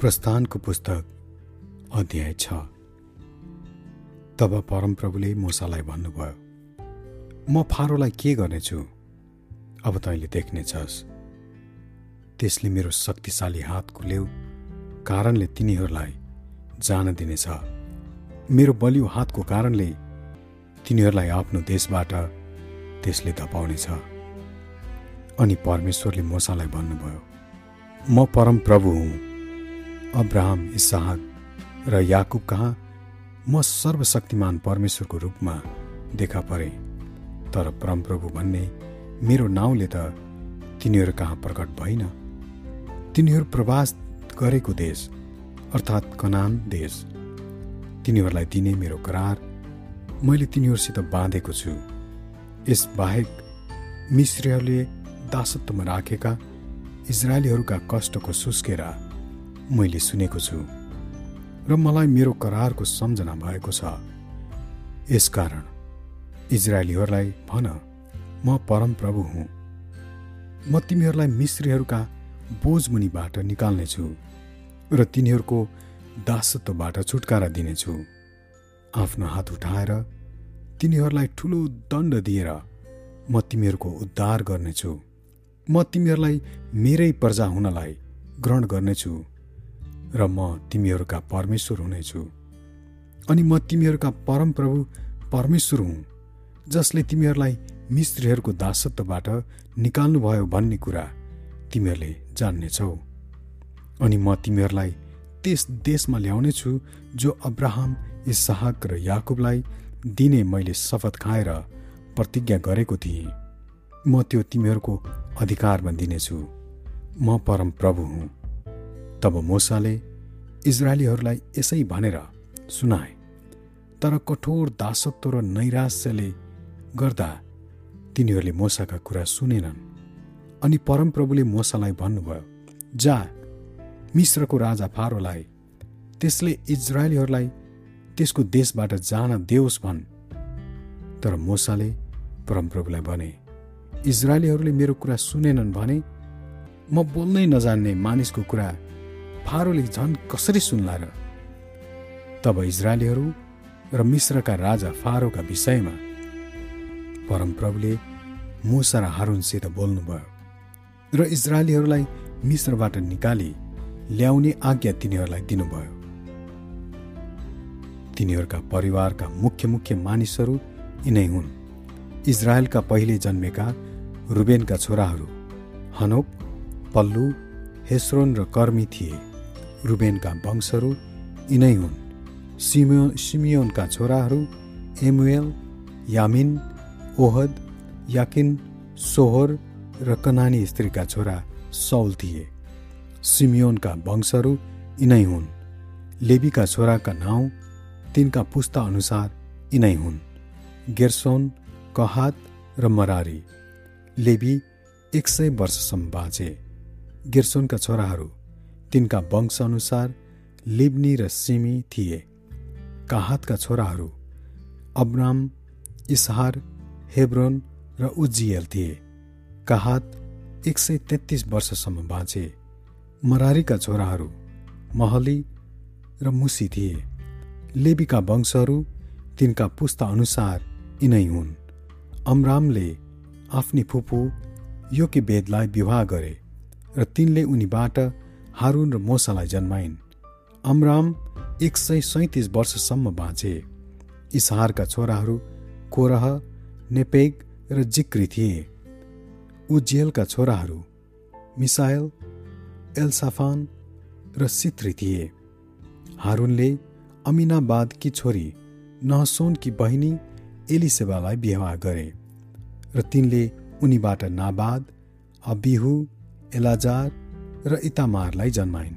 प्रस्थानको पुस्तक अध्याय छ। तब परमप्रभुले मोसालाई भन्नुभयो म फारोलाई के गर्नेछु? अब तैँले देख्नेछस् त्यसले मेरो शक्तिशाली हातको लेउ कारणले तिनीहरूलाई जान दिनेछ। मेरो बलियो हातको कारणले तिनीहरूलाई आफ्नो देशबाट त्यसले धपाउनेछ। अनि परमेश्वरले मोसालाई भन्नुभयो म परम प्रभु हुँ। अब्राहम इसाहक र याकुब कहाँ? म सर्वशक्तिमान परमेश्वरको रूपमा देखा परे। तर परमप्रभु भन्ने मेरो नाउँले त तिनीहरू कहाँ प्रकट भइन तिनीहरू प्रवास गरेको देश अर्थात् कनान देश। तिनीहरूलाई दिने मेरो करार मैले तिनीहरूसित बाँधेको छु। यसबाहेक मिश्रीहरूले दासत्वमा राखेका इजरायलीहरूका कष्टको सुस्केरा मैले सुनेको छु र मलाई मेरो करारको सम्झना भएको छ। यसकारण इजरायलीहरूलाई भन म परम प्रभु हुँ। म तिमीहरूलाई मिश्रीहरूका बोझमुनिबाट निकाल्नेछु र तिनीहरूको दासत्वबाट छुटकारा दिनेछु। आफ्नो हात उठाएर तिनीहरूलाई ठुलो दण्ड दिएर म तिमीहरूको उद्धार गर्नेछु। म तिमीहरूलाई मेरै प्रजा हुनलाई ग्रहण गर्नेछु। र म तिमीहरूका परमेश्वर हुनेछु। अनि म तिमीहरूका परमप्रभु परमेश्वर हुँ जसले तिमीहरूलाई मिस्त्रीहरूको दासत्वबाट निकाल्नुभयो भन्ने कुरा तिमीहरूले जान्नेछौ। अनि म तिमीहरूलाई त्यस देशमा ल्याउनेछु जो अब्राहम इसाहक र याकुबलाई दिने मैले शपथ खाएर प्रतिज्ञा गरेको थिएँ। म त्यो तिमीहरूको अधिकारमा दिनेछु। म परम प्रभु हुँ। तब मोसाले इजरायलीहरूलाई यसै भनेर सुनाए तर कठोर दासत्व र नैराश्यले गर्दा तिनीहरूले मोसाका कुरा सुनेनन्। अनि परमप्रभुले मोसालाई भन्नुभयो जा मिश्रको राजा फारोलाई त्यसले इजरायलीहरूलाई त्यसको देशबाट जान देओस् भन्। तर मोसाले परमप्रभुलाई भने इजरायलीहरूले मेरो कुरा सुनेनन् भने म बोल्नै नजान्ने मानिसको कुरा फारोले झन् कसरी सुन्ला र तब इजरायलीहरू र मिश्रका राजा फारोका विषयमा परमप्रभुले मुसा र हारुनसित बोल्नुभयो र इजरायलीहरूलाई मिश्रबाट निकाली ल्याउने आज्ञा तिनीहरूलाई दिनुभयो। तिनीहरूका परिवारका मुख्य मुख्य मानिसहरू यिनै हुन्। इजरायलका पहिले जन्मेका रुबेनका छोराहरू हनोक पल्लु हेस्रोन र कर्मी थिए। रुबेनका वंशहरू यिनै हुन्। सिमियो सिमियोनका छोराहरू एमुएल यामिन ओहद याकिन सोहोर र कनानी स्त्रीका छोरा सौल थिए। सिमियोनका वंशहरू यिनै हुन्। लेबीका छोराका नाउँ तिनका पुस्ता अनुसार यिनै हुन्। गेर्सोन कहात र मरारी। लेबी एक सय वर्षसम्म बाँचे। गिर्सोनका छोराहरू तिनका वंशअनुसार लिब्नी र सिमी थिए। काहातका छोराहरू अब्राम इसहार हेब्रोन र उज्जियल थिए। काहात एक सय तेत्तिस वर्षसम्म बाँचे। मरारीका छोराहरू महली र मुसी थिए। लेबीका वंशहरू तिनका पुस्ता अनुसार यिनै हुन्। अमरामले आफ्नी फुपू योके वेदलाई विवाह गरे र तिनले उनीबाट हारुन र मोसालाई जन्माइन्। अमराम एक सय सैतिस वर्षसम्म बाँचे। इसहारका छोराहरू कोरह नेपेग र जिक्री थिए। उज्जेलका छोराहरू मिसायल एल्साफान र सित्री थिए। हारुनले अमिनाबादकी छोरी नहसोनकी बहिनी एलिसेबालाई विवाह गरे र तिनले उनीबाट नाबाद अबिहु एलाजार र इतामारलाई जन्माइन्।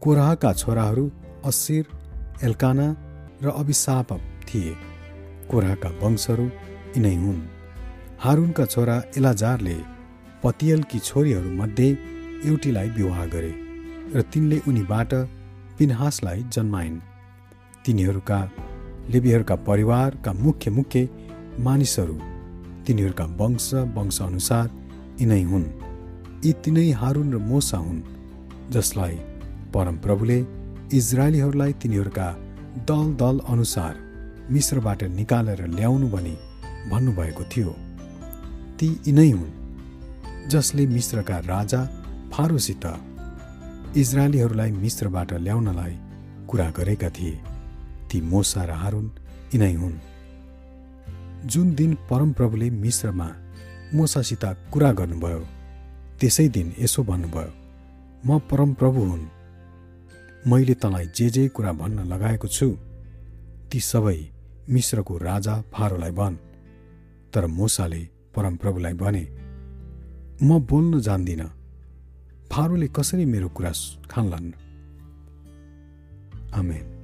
कोराहका छोराहरू असिर एल्काना र अभिशाप थिए। कोराहका वंशहरू यिनै हुन्। हारुनका छोरा एलाजारले पतियलकी छोरीहरूमध्ये एउटीलाई विवाह गरे र तिनले उनीबाट पिनहासलाई जन्माइन्। तिनीहरूका लिबीहरूका परिवारका मुख्य मुख्य मानिसहरू तिनीहरूका वंश वंशअनुसार यिनै हुन्। यी तिनै हारुन र मोसा हुन् जसलाई परमप्रभुले इजरायलीहरूलाई तिनीहरूका दल दल अनुसार मिश्रबाट निकालेर ल्याउनु भनी भन्नुभएको थियो। ती यिनै हुन् जसले मिश्रका राजा फारोसित इजरायलीहरूलाई मिश्रबाट ल्याउनलाई कुरा गरेका थिए। ती मोसा र हारुन यिनै हुन्। जुन दिन परमप्रभुले मिश्रमा मोसासित कुरा गर्नुभयो त्यसै दिन यसो भन्नुभयो म परमप्रभु हुन्। मैले तँलाई जे जे कुरा भन्न लगाएको छु ती सबै मिश्रको राजा फारोलाई भन्। तर मोसाले परमप्रभुलाई भने म बोल्न जान्दिनँ। फारोले कसरी मेरो कुरा खान्लान्? आमेन।